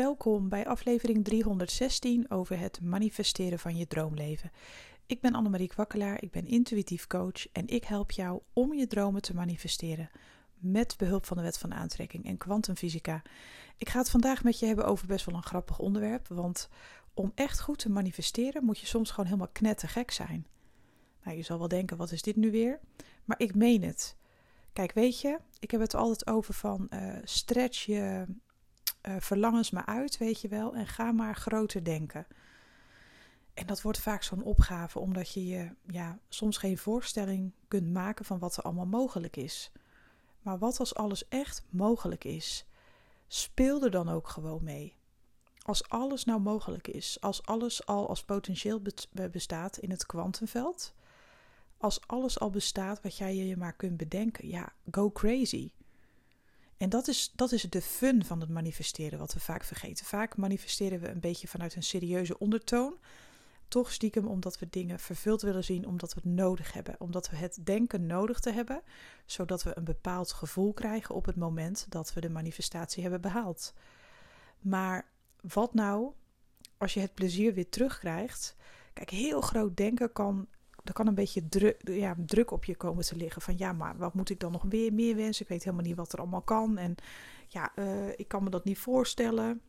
Welkom bij aflevering 316 over het manifesteren van je droomleven. Ik ben Annemarie Kwakkelaar, ik ben intuïtief coach en ik help jou om je dromen te manifesteren met behulp van de wet van aantrekking en kwantumfysica. Ik ga het vandaag met je hebben over best wel een grappig onderwerp, want om echt goed te manifesteren moet je soms gewoon helemaal knettergek zijn. Nou, je zal wel denken, wat is dit nu weer? Maar ik meen het. Kijk, weet je, ik heb het altijd over van uh, stretch je uh, verlangens maar uit, weet je wel, en ga maar groter denken. En dat wordt vaak zo'n opgave, omdat je je ja, soms geen voorstelling kunt maken van wat er allemaal mogelijk is. Maar wat als alles echt mogelijk is? Speel er dan ook gewoon mee. Als alles nou mogelijk is, als alles al als potentieel bestaat in het kwantumveld, als alles al bestaat wat jij je maar kunt bedenken, ja, go crazy. En dat is, dat is de fun van het manifesteren, wat we vaak vergeten. Vaak manifesteren we een beetje vanuit een serieuze ondertoon. Toch stiekem omdat we dingen vervuld willen zien, omdat we het nodig hebben. Omdat we het denken nodig te hebben, zodat we een bepaald gevoel krijgen op het moment dat we de manifestatie hebben behaald. Maar wat nou als je het plezier weer terugkrijgt? Kijk, heel groot denken kan er kan een beetje druk, ja, druk op je komen te liggen. Van ja, maar wat moet ik dan nog weer meer wensen? Ik weet helemaal niet wat er allemaal kan. En ja, uh, ik kan me dat niet voorstellen.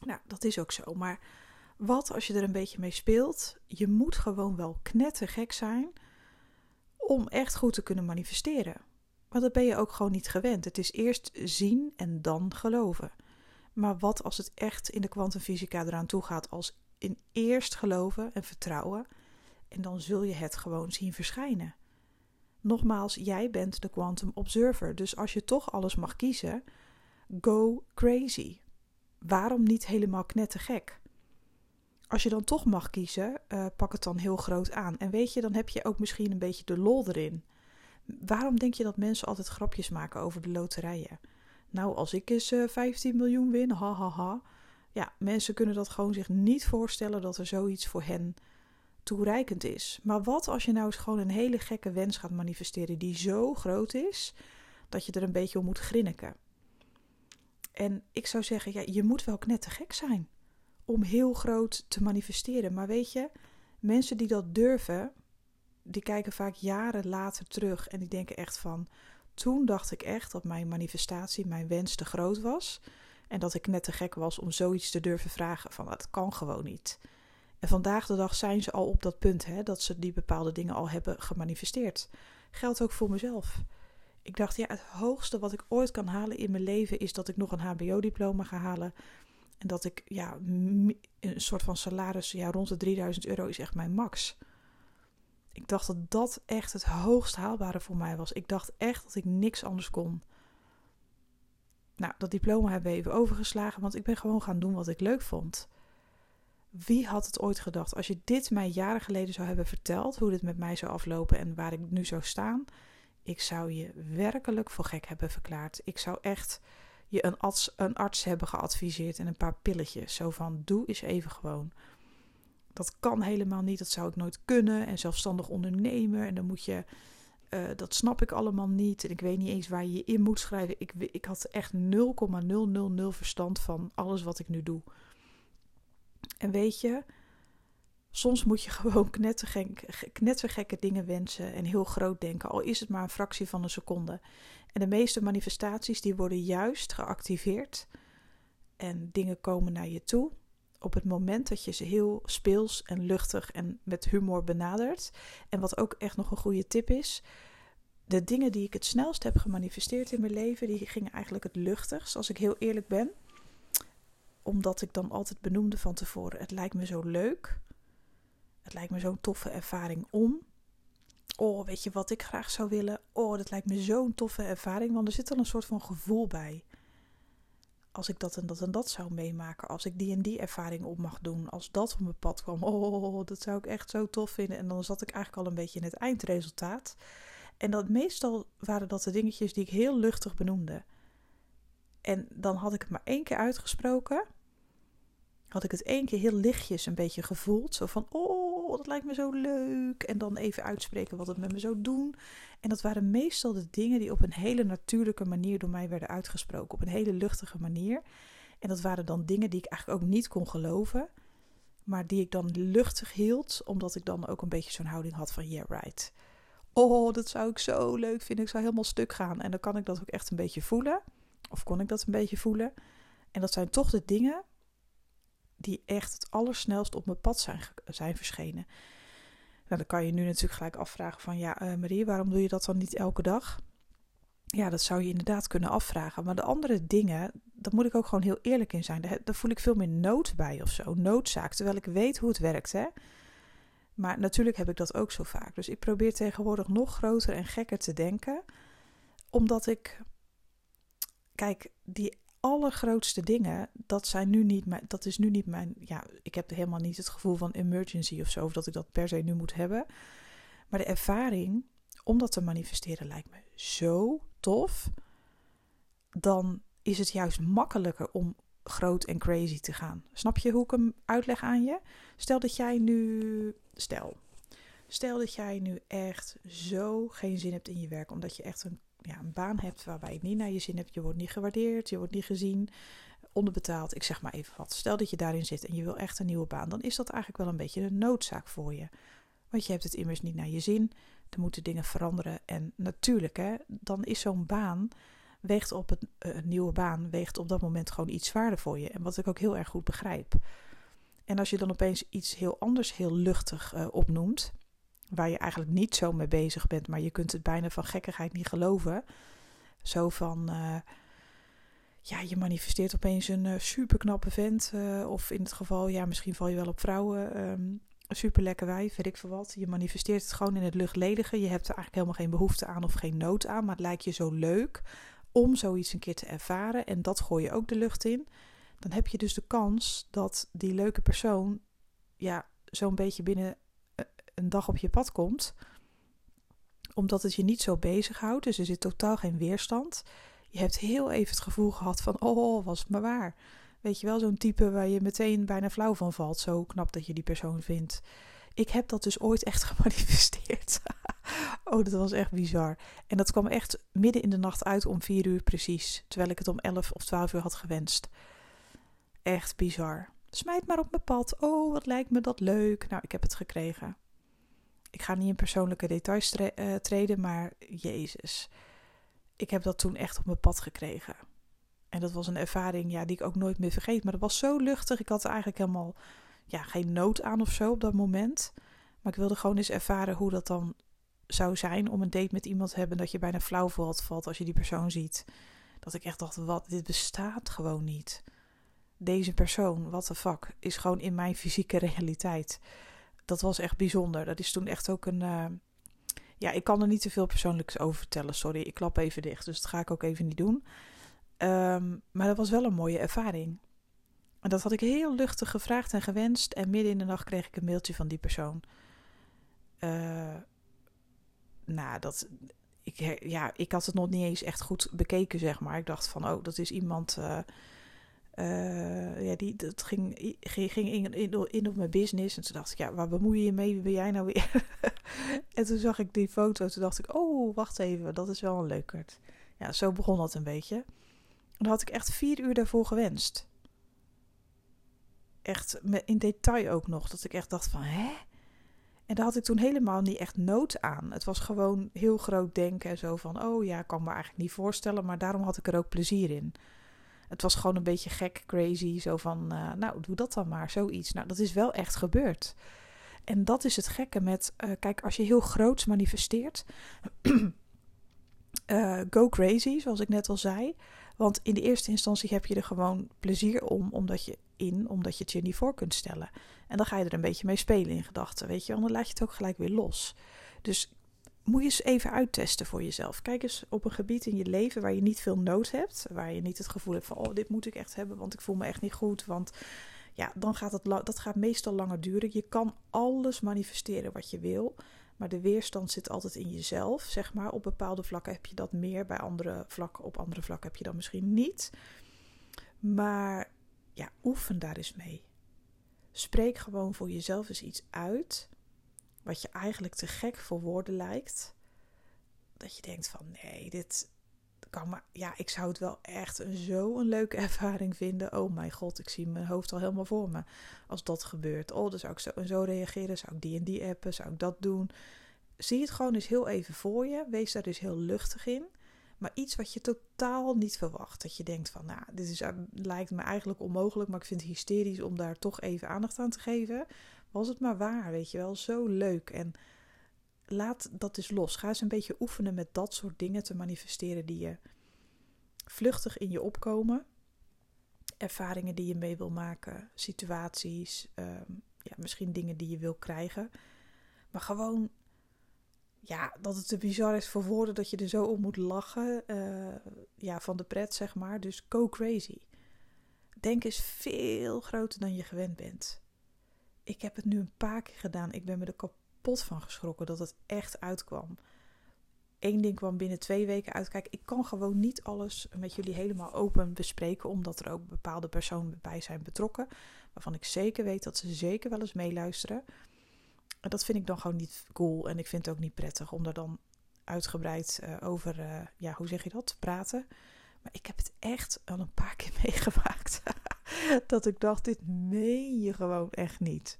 Nou, dat is ook zo. Maar wat als je er een beetje mee speelt? Je moet gewoon wel knettergek zijn om echt goed te kunnen manifesteren. Maar dat ben je ook gewoon niet gewend. Het is eerst zien en dan geloven. Maar wat als het echt in de kwantumfysica eraan toe gaat als in eerst geloven en vertrouwen en dan zul je het gewoon zien verschijnen. Nogmaals, jij bent de quantum observer, dus als je toch alles mag kiezen, go crazy. Waarom niet helemaal knettergek? Als je dan toch mag kiezen, uh, pak het dan heel groot aan. En weet je, dan heb je ook misschien een beetje de lol erin. Waarom denk je dat mensen altijd grapjes maken over de loterijen? Nou, als ik eens uh, eh, 15 miljoen win, ha ha ha. Ja, mensen kunnen dat gewoon zich niet voorstellen dat er zoiets voor hen toereikend is. Maar wat als je nou eens gewoon een hele gekke wens gaat manifesteren die zo groot is dat je er een beetje om moet grinniken? En ik zou zeggen, ja, je moet wel knettergek zijn om heel groot te manifesteren. Maar weet je, mensen die dat durven, die kijken vaak jaren later terug en die denken echt van, toen dacht ik echt dat mijn manifestatie, mijn wens te groot was. En dat ik net te gek was om zoiets te durven vragen van dat kan gewoon niet. En vandaag de dag zijn ze al op dat punt hè, dat ze die bepaalde dingen al hebben gemanifesteerd. Geldt ook voor mezelf. Ik dacht, ja, het hoogste wat ik ooit kan halen in mijn leven is dat ik nog een HBO-diploma ga halen. En dat ik, ja, een soort van salaris, ja, rond de 3000 euro is echt mijn max. Ik dacht dat dat echt het hoogst haalbare voor mij was. Ik dacht echt dat ik niks anders kon. Nou, dat diploma hebben we even overgeslagen, want ik ben gewoon gaan doen wat ik leuk vond. Wie had het ooit gedacht? Als je dit mij jaren geleden zou hebben verteld, hoe dit met mij zou aflopen en waar ik nu zou staan, ik zou je werkelijk voor gek hebben verklaard. Ik zou echt je een arts, een arts hebben geadviseerd en een paar pilletjes. Zo van: doe eens even gewoon. Dat kan helemaal niet, dat zou ik nooit kunnen. En zelfstandig ondernemer. En dan moet je. Uh, dat snap ik allemaal niet. En ik weet niet eens waar je je in moet schrijven. Ik, ik had echt 0,000 verstand van alles wat ik nu doe. En weet je, soms moet je gewoon knettergekke dingen wensen en heel groot denken, al is het maar een fractie van een seconde. En de meeste manifestaties die worden juist geactiveerd en dingen komen naar je toe op het moment dat je ze heel speels en luchtig en met humor benadert. En wat ook echt nog een goede tip is, de dingen die ik het snelst heb gemanifesteerd in mijn leven, die gingen eigenlijk het luchtigst, als ik heel eerlijk ben omdat ik dan altijd benoemde van tevoren: het lijkt me zo leuk. Het lijkt me zo'n toffe ervaring om. Oh, weet je wat ik graag zou willen? Oh, dat lijkt me zo'n toffe ervaring. Want er zit dan een soort van gevoel bij. Als ik dat en dat en dat zou meemaken. Als ik die en die ervaring op mag doen. Als dat op mijn pad kwam. Oh, dat zou ik echt zo tof vinden. En dan zat ik eigenlijk al een beetje in het eindresultaat. En dat meestal waren dat de dingetjes die ik heel luchtig benoemde. En dan had ik het maar één keer uitgesproken had ik het één keer heel lichtjes een beetje gevoeld. Zo van, oh, dat lijkt me zo leuk. En dan even uitspreken wat het met me zou doen. En dat waren meestal de dingen die op een hele natuurlijke manier door mij werden uitgesproken. Op een hele luchtige manier. En dat waren dan dingen die ik eigenlijk ook niet kon geloven. Maar die ik dan luchtig hield, omdat ik dan ook een beetje zo'n houding had van yeah right. Oh, dat zou ik zo leuk vinden. Ik zou helemaal stuk gaan. En dan kan ik dat ook echt een beetje voelen. Of kon ik dat een beetje voelen. En dat zijn toch de dingen die echt het allersnelst op mijn pad zijn, zijn verschenen. Nou, dan kan je nu natuurlijk gelijk afvragen van ja, uh, Marie, waarom doe je dat dan niet elke dag? Ja, dat zou je inderdaad kunnen afvragen. Maar de andere dingen, daar moet ik ook gewoon heel eerlijk in zijn. Daar, voel ik veel meer nood bij of zo. Noodzaak, terwijl ik weet hoe het werkt. Hè? Maar natuurlijk heb ik dat ook zo vaak. Dus ik probeer tegenwoordig nog groter en gekker te denken. Omdat ik. Kijk, die allergrootste dingen, dat, zijn nu niet mijn, dat is nu niet mijn. Ja, ik heb helemaal niet het gevoel van emergency of zo, of dat ik dat per se nu moet hebben. Maar de ervaring om dat te manifesteren lijkt me zo tof. Dan is het juist makkelijker om groot en crazy te gaan. Snap je hoe ik hem uitleg aan je? Stel dat jij nu. Stel. Stel dat jij nu echt zo geen zin hebt in je werk, omdat je echt een ja, een baan hebt waarbij je niet naar je zin hebt, je wordt niet gewaardeerd, je wordt niet gezien, onderbetaald, ik zeg maar even wat. Stel dat je daarin zit en je wil echt een nieuwe baan, dan is dat eigenlijk wel een beetje een noodzaak voor je. Want je hebt het immers niet naar je zin, er moeten dingen veranderen. En natuurlijk, hè, dan is zo'n baan, weegt op uh, een nieuwe baan, weegt op dat moment gewoon iets zwaarder voor je. En wat ik ook heel erg goed begrijp. En als je dan opeens iets heel anders, heel luchtig uh, opnoemt, waar je eigenlijk niet zo mee bezig bent, maar je kunt het bijna van gekkigheid niet geloven. Zo van, uh, ja, je manifesteert opeens een uh, superknappe vent. Uh, of in het geval, ja, misschien val je wel op vrouwen. Um, super lekker wijf, weet ik veel wat. Je manifesteert het gewoon in het luchtledige. Je hebt er eigenlijk helemaal geen behoefte aan of geen nood aan. Maar het lijkt je zo leuk om zoiets een keer te ervaren. En dat gooi je ook de lucht in. Dan heb je dus de kans dat die leuke persoon, ja, zo'n beetje binnen een dag op je pad komt, omdat het je niet zo bezighoudt. Dus er zit totaal geen weerstand. Je hebt heel even het gevoel gehad van, oh, was het maar waar. Weet je wel, zo'n type waar je meteen bijna flauw van valt. Zo knap dat je die persoon vindt. Ik heb dat dus ooit echt gemanifesteerd. oh, dat was echt bizar. En dat kwam echt midden in de nacht uit om vier uur precies. Terwijl ik het om elf of twaalf uur had gewenst. Echt bizar. Smijt maar op mijn pad. Oh, wat lijkt me dat leuk. Nou, ik heb het gekregen ik ga niet in persoonlijke details eh, treden, maar Jezus. Ik heb dat toen echt op mijn pad gekregen. En dat was een ervaring ja, die ik ook nooit meer vergeet. Maar dat was zo luchtig. Ik had er eigenlijk helemaal ja, geen nood aan of zo op dat moment. Maar ik wilde gewoon eens ervaren hoe dat dan zou zijn om een date met iemand te hebben. Dat je bijna flauw valt, valt als je die persoon ziet. Dat ik echt dacht, wat, dit bestaat gewoon niet. Deze persoon, what the fuck, is gewoon in mijn fysieke realiteit dat was echt bijzonder. Dat is toen echt ook een. Uh, ja, ik kan er niet te veel persoonlijks over vertellen. Sorry, ik klap even dicht. Dus dat ga ik ook even niet doen. Um, maar dat was wel een mooie ervaring. En dat had ik heel luchtig gevraagd en gewenst. En midden in de nacht kreeg ik een mailtje van die persoon. Uh, nou, dat. Ik, ja, ik had het nog niet eens echt goed bekeken, zeg maar. Ik dacht van, oh, dat is iemand. Uh, uh, ja, die, dat ging, ging, in, in, in, op mijn business. En toen dacht ik, ja, waar bemoei je je mee? Wie ben jij nou weer? en toen zag ik die foto. Toen dacht ik, oh, wacht even, dat is wel een leukert. Ja, zo begon dat een beetje. En dan had ik echt vier uur daarvoor gewenst. Echt in detail ook nog. Dat ik echt dacht van, hè? En daar had ik toen helemaal niet echt nood aan. Het was gewoon heel groot denken en zo van, oh ja, ik kan me eigenlijk niet voorstellen. Maar daarom had ik er ook plezier in. Het was gewoon een beetje gek, crazy. Zo van, uh, nou, doe dat dan maar, zoiets. Nou, dat is wel echt gebeurd. En dat is het gekke met, uh, kijk, als je heel groots manifesteert, uh, go crazy, zoals ik net al zei. Want in de eerste instantie heb je er gewoon plezier om, omdat je in, omdat je het je niet voor kunt stellen. En dan ga je er een beetje mee spelen in gedachten, weet je, want dan laat je het ook gelijk weer los. Dus moet je eens even uittesten voor jezelf. Kijk eens op een gebied in je leven waar je niet veel nood hebt. Waar je niet het gevoel hebt van, oh, dit moet ik echt hebben, want ik voel me echt niet goed. Want ja, dan gaat het, dat gaat meestal langer duren. Je kan alles manifesteren wat je wil. Maar de weerstand zit altijd in jezelf, zeg maar. Op bepaalde vlakken heb je dat meer, bij andere vlakken, op andere vlakken heb je dat misschien niet. Maar ja, oefen daar eens mee. Spreek gewoon voor jezelf eens iets uit wat je eigenlijk te gek voor woorden lijkt. Dat je denkt van nee, dit kan maar, ja, ik zou het wel echt zo een leuke ervaring vinden. Oh mijn god, ik zie mijn hoofd al helemaal voor me. Als dat gebeurt. Oh, dan zou ik zo en zo reageren. Zou ik die en die appen? Zou ik dat doen? Zie het gewoon eens heel even voor je. Wees daar dus heel luchtig in. Maar iets wat je totaal niet verwacht. Dat je denkt van, nou, dit is, lijkt me eigenlijk onmogelijk, maar ik vind het hysterisch om daar toch even aandacht aan te geven. Was het maar waar, weet je wel. Zo leuk. En laat dat eens los. Ga eens een beetje oefenen met dat soort dingen te manifesteren die je vluchtig in je opkomen. Ervaringen die je mee wil maken, situaties, ehm, ja, misschien dingen die je wil krijgen. Maar gewoon, ja, dat het te bizar is voor woorden dat je er zo om moet lachen. Uh, ja, van de pret, zeg maar. Dus go crazy. Denk is veel groter dan je gewend bent. Ik heb het nu een paar keer gedaan. Ik ben me er kapot van geschrokken dat het echt uitkwam. Eén ding kwam binnen twee weken uit. Kijk, ik kan gewoon niet alles met jullie helemaal open bespreken, omdat er ook bepaalde personen bij zijn betrokken. Waarvan ik zeker weet dat ze zeker wel eens meeluisteren. En dat vind ik dan gewoon niet cool. En ik vind het ook niet prettig om daar dan uitgebreid uh, over, uh, ja, hoe zeg je dat, te praten. Maar ik heb het echt al een paar keer meegemaakt. dat ik dacht, dit meen je gewoon echt niet.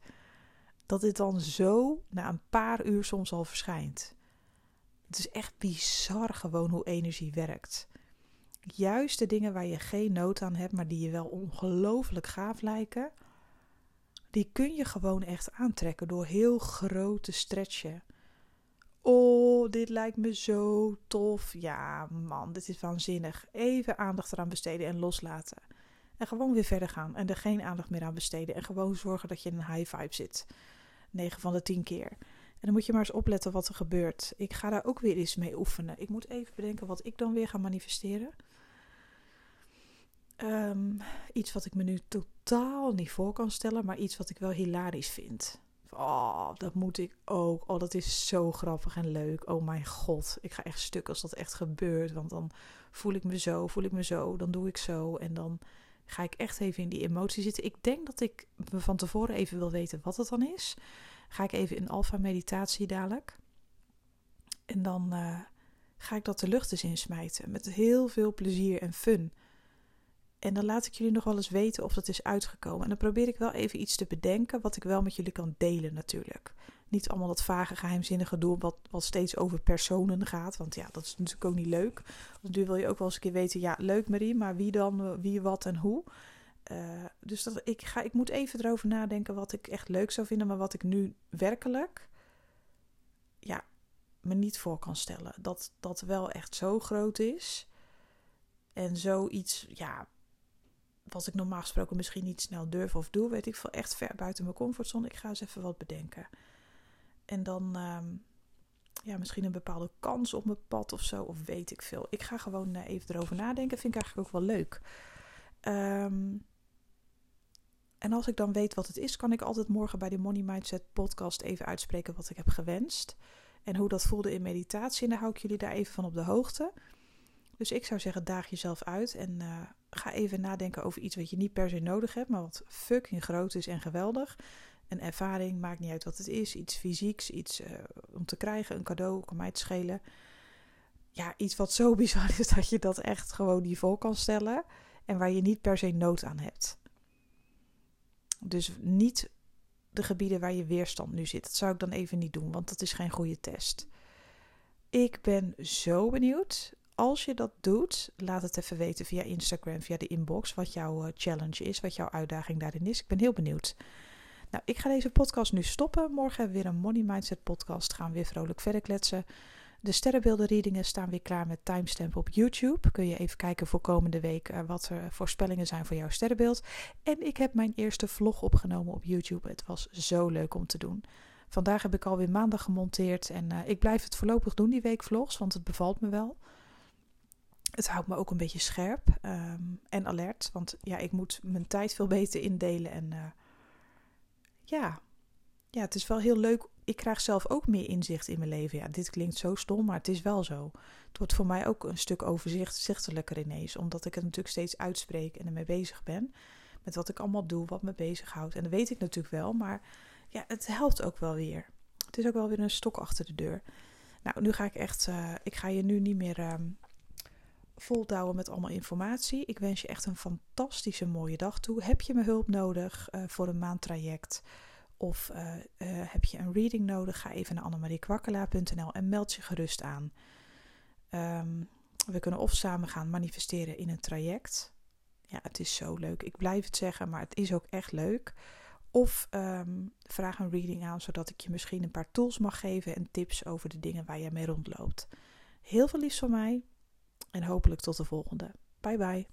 Dat dit dan zo na een paar uur soms al verschijnt. Het is echt bizar gewoon hoe energie werkt. Juist de dingen waar je geen nood aan hebt, maar die je wel ongelooflijk gaaf lijken, die kun je gewoon echt aantrekken door heel groot te stretchen. Oh, dit lijkt me zo tof. Ja, man, dit is waanzinnig. Even aandacht eraan besteden en loslaten. En gewoon weer verder gaan en er geen aandacht meer aan besteden. En gewoon zorgen dat je in een high vibe zit. 9 van de 10 keer. En dan moet je maar eens opletten wat er gebeurt. Ik ga daar ook weer eens mee oefenen. Ik moet even bedenken wat ik dan weer ga manifesteren. Ehm, iets wat ik me nu totaal niet voor kan stellen, maar iets wat ik wel hilarisch vind. Oh, dat moet ik ook. Oh, dat is zo grappig en leuk. Oh mijn god, ik ga echt stuk als dat echt gebeurt. Want dan voel ik me zo, voel ik me zo, dan doe ik zo. En dan ga ik echt even in die emotie zitten. Ik denk dat ik me van tevoren even wil weten wat het dan is. Ga ik even in alfa meditatie dadelijk. En dan uh, ga ik dat de lucht eens insmijten. Met heel veel plezier en fun. En dan laat ik jullie nog wel eens weten of dat is uitgekomen. En dan probeer ik wel even iets te bedenken wat ik wel met jullie kan delen natuurlijk. Niet allemaal dat vage geheimzinnige doel wat, wat steeds over personen gaat. Want ja, dat is natuurlijk ook niet leuk. Want nu wil je ook wel eens een keer weten, ja leuk Marie, maar wie dan, wie, wat en hoe. Uh, dus dat, ik, ga, ik moet even erover nadenken wat ik echt leuk zou vinden, maar wat ik nu werkelijk ja, me niet voor kan stellen. Dat dat wel echt zo groot is. En zoiets, ja, wat ik normaal gesproken misschien niet snel durf of doe, weet ik veel, echt ver buiten mijn comfortzone. Ik ga eens even wat bedenken. En dan, um, ja, misschien een bepaalde kans op mijn pad of zo, of weet ik veel. Ik ga gewoon uh, even erover nadenken. Vind ik eigenlijk ook wel leuk. Um, en als ik dan weet wat het is, kan ik altijd morgen bij de Money Mindset podcast even uitspreken wat ik heb gewenst. En hoe dat voelde in meditatie. En dan hou ik jullie daar even van op de hoogte. Dus ik zou zeggen, daag jezelf uit en uh, ga even nadenken over iets wat je niet per se nodig hebt, maar wat fucking groot is en geweldig. Een ervaring, maakt niet uit wat het is. Iets fysieks, iets uh, om te krijgen, een cadeau, kan mij het schelen. Ja, iets wat zo bizar is dat je dat echt gewoon niet vol kan stellen. En waar je niet per se nood aan hebt. Dus niet de gebieden waar je weerstand nu zit. Dat zou ik dan even niet doen, want dat is geen goede test. Ik ben zo benieuwd. Als je dat doet, laat het even weten via Instagram, via de inbox, wat jouw eh, challenge is, wat jouw uitdaging daarin is. Ik ben heel benieuwd. Nou, ik ga deze podcast nu stoppen. Morgen hebben we weer een Money Mindset podcast. Gaan we weer vrolijk verder kletsen. De sterrenbeeldenreadingen staan weer klaar met timestamp op YouTube. Kun je even kijken voor komende week uh, wat er voorspellingen zijn voor jouw sterrenbeeld. En ik heb mijn eerste vlog opgenomen op YouTube. Het was zo leuk om te doen. Vandaag heb ik alweer maandag gemonteerd en uh, ik blijf het voorlopig doen, die week vlogs, want het bevalt me wel. Het houdt me ook een beetje scherp um, en alert, want ja, ik moet mijn tijd veel beter indelen. En uh, ja, ja, het is wel heel leuk ik krijg zelf ook meer inzicht in mijn leven. Ja, dit klinkt zo stom, maar het is wel zo. Het wordt voor mij ook een stuk overzichtelijker ineens, omdat ik het natuurlijk steeds uitspreek en ermee bezig ben. Met wat ik allemaal doe, wat me bezighoudt. En dat weet ik natuurlijk wel, maar ja, het helpt ook wel weer. Het is ook wel weer een stok achter de deur. Nou, nu ga ik echt, uh, ik ga je nu niet meer uh, voltouwen met allemaal informatie. Ik wens je echt een fantastische mooie dag toe. Heb je mijn hulp nodig uh, voor een maandtraject? Of uh, uh, heb je een reading nodig? Ga even naar annemariekwakkelaar.nl en meld je gerust aan. Um, we kunnen of samen gaan manifesteren in een traject. Ja, het is zo leuk. Ik blijf het zeggen, maar het is ook echt leuk. Of um, vraag een reading aan, zodat ik je misschien een paar tools mag geven en tips over de dingen waar je mee rondloopt. Heel veel liefs van mij en hopelijk tot de volgende. Bye bye.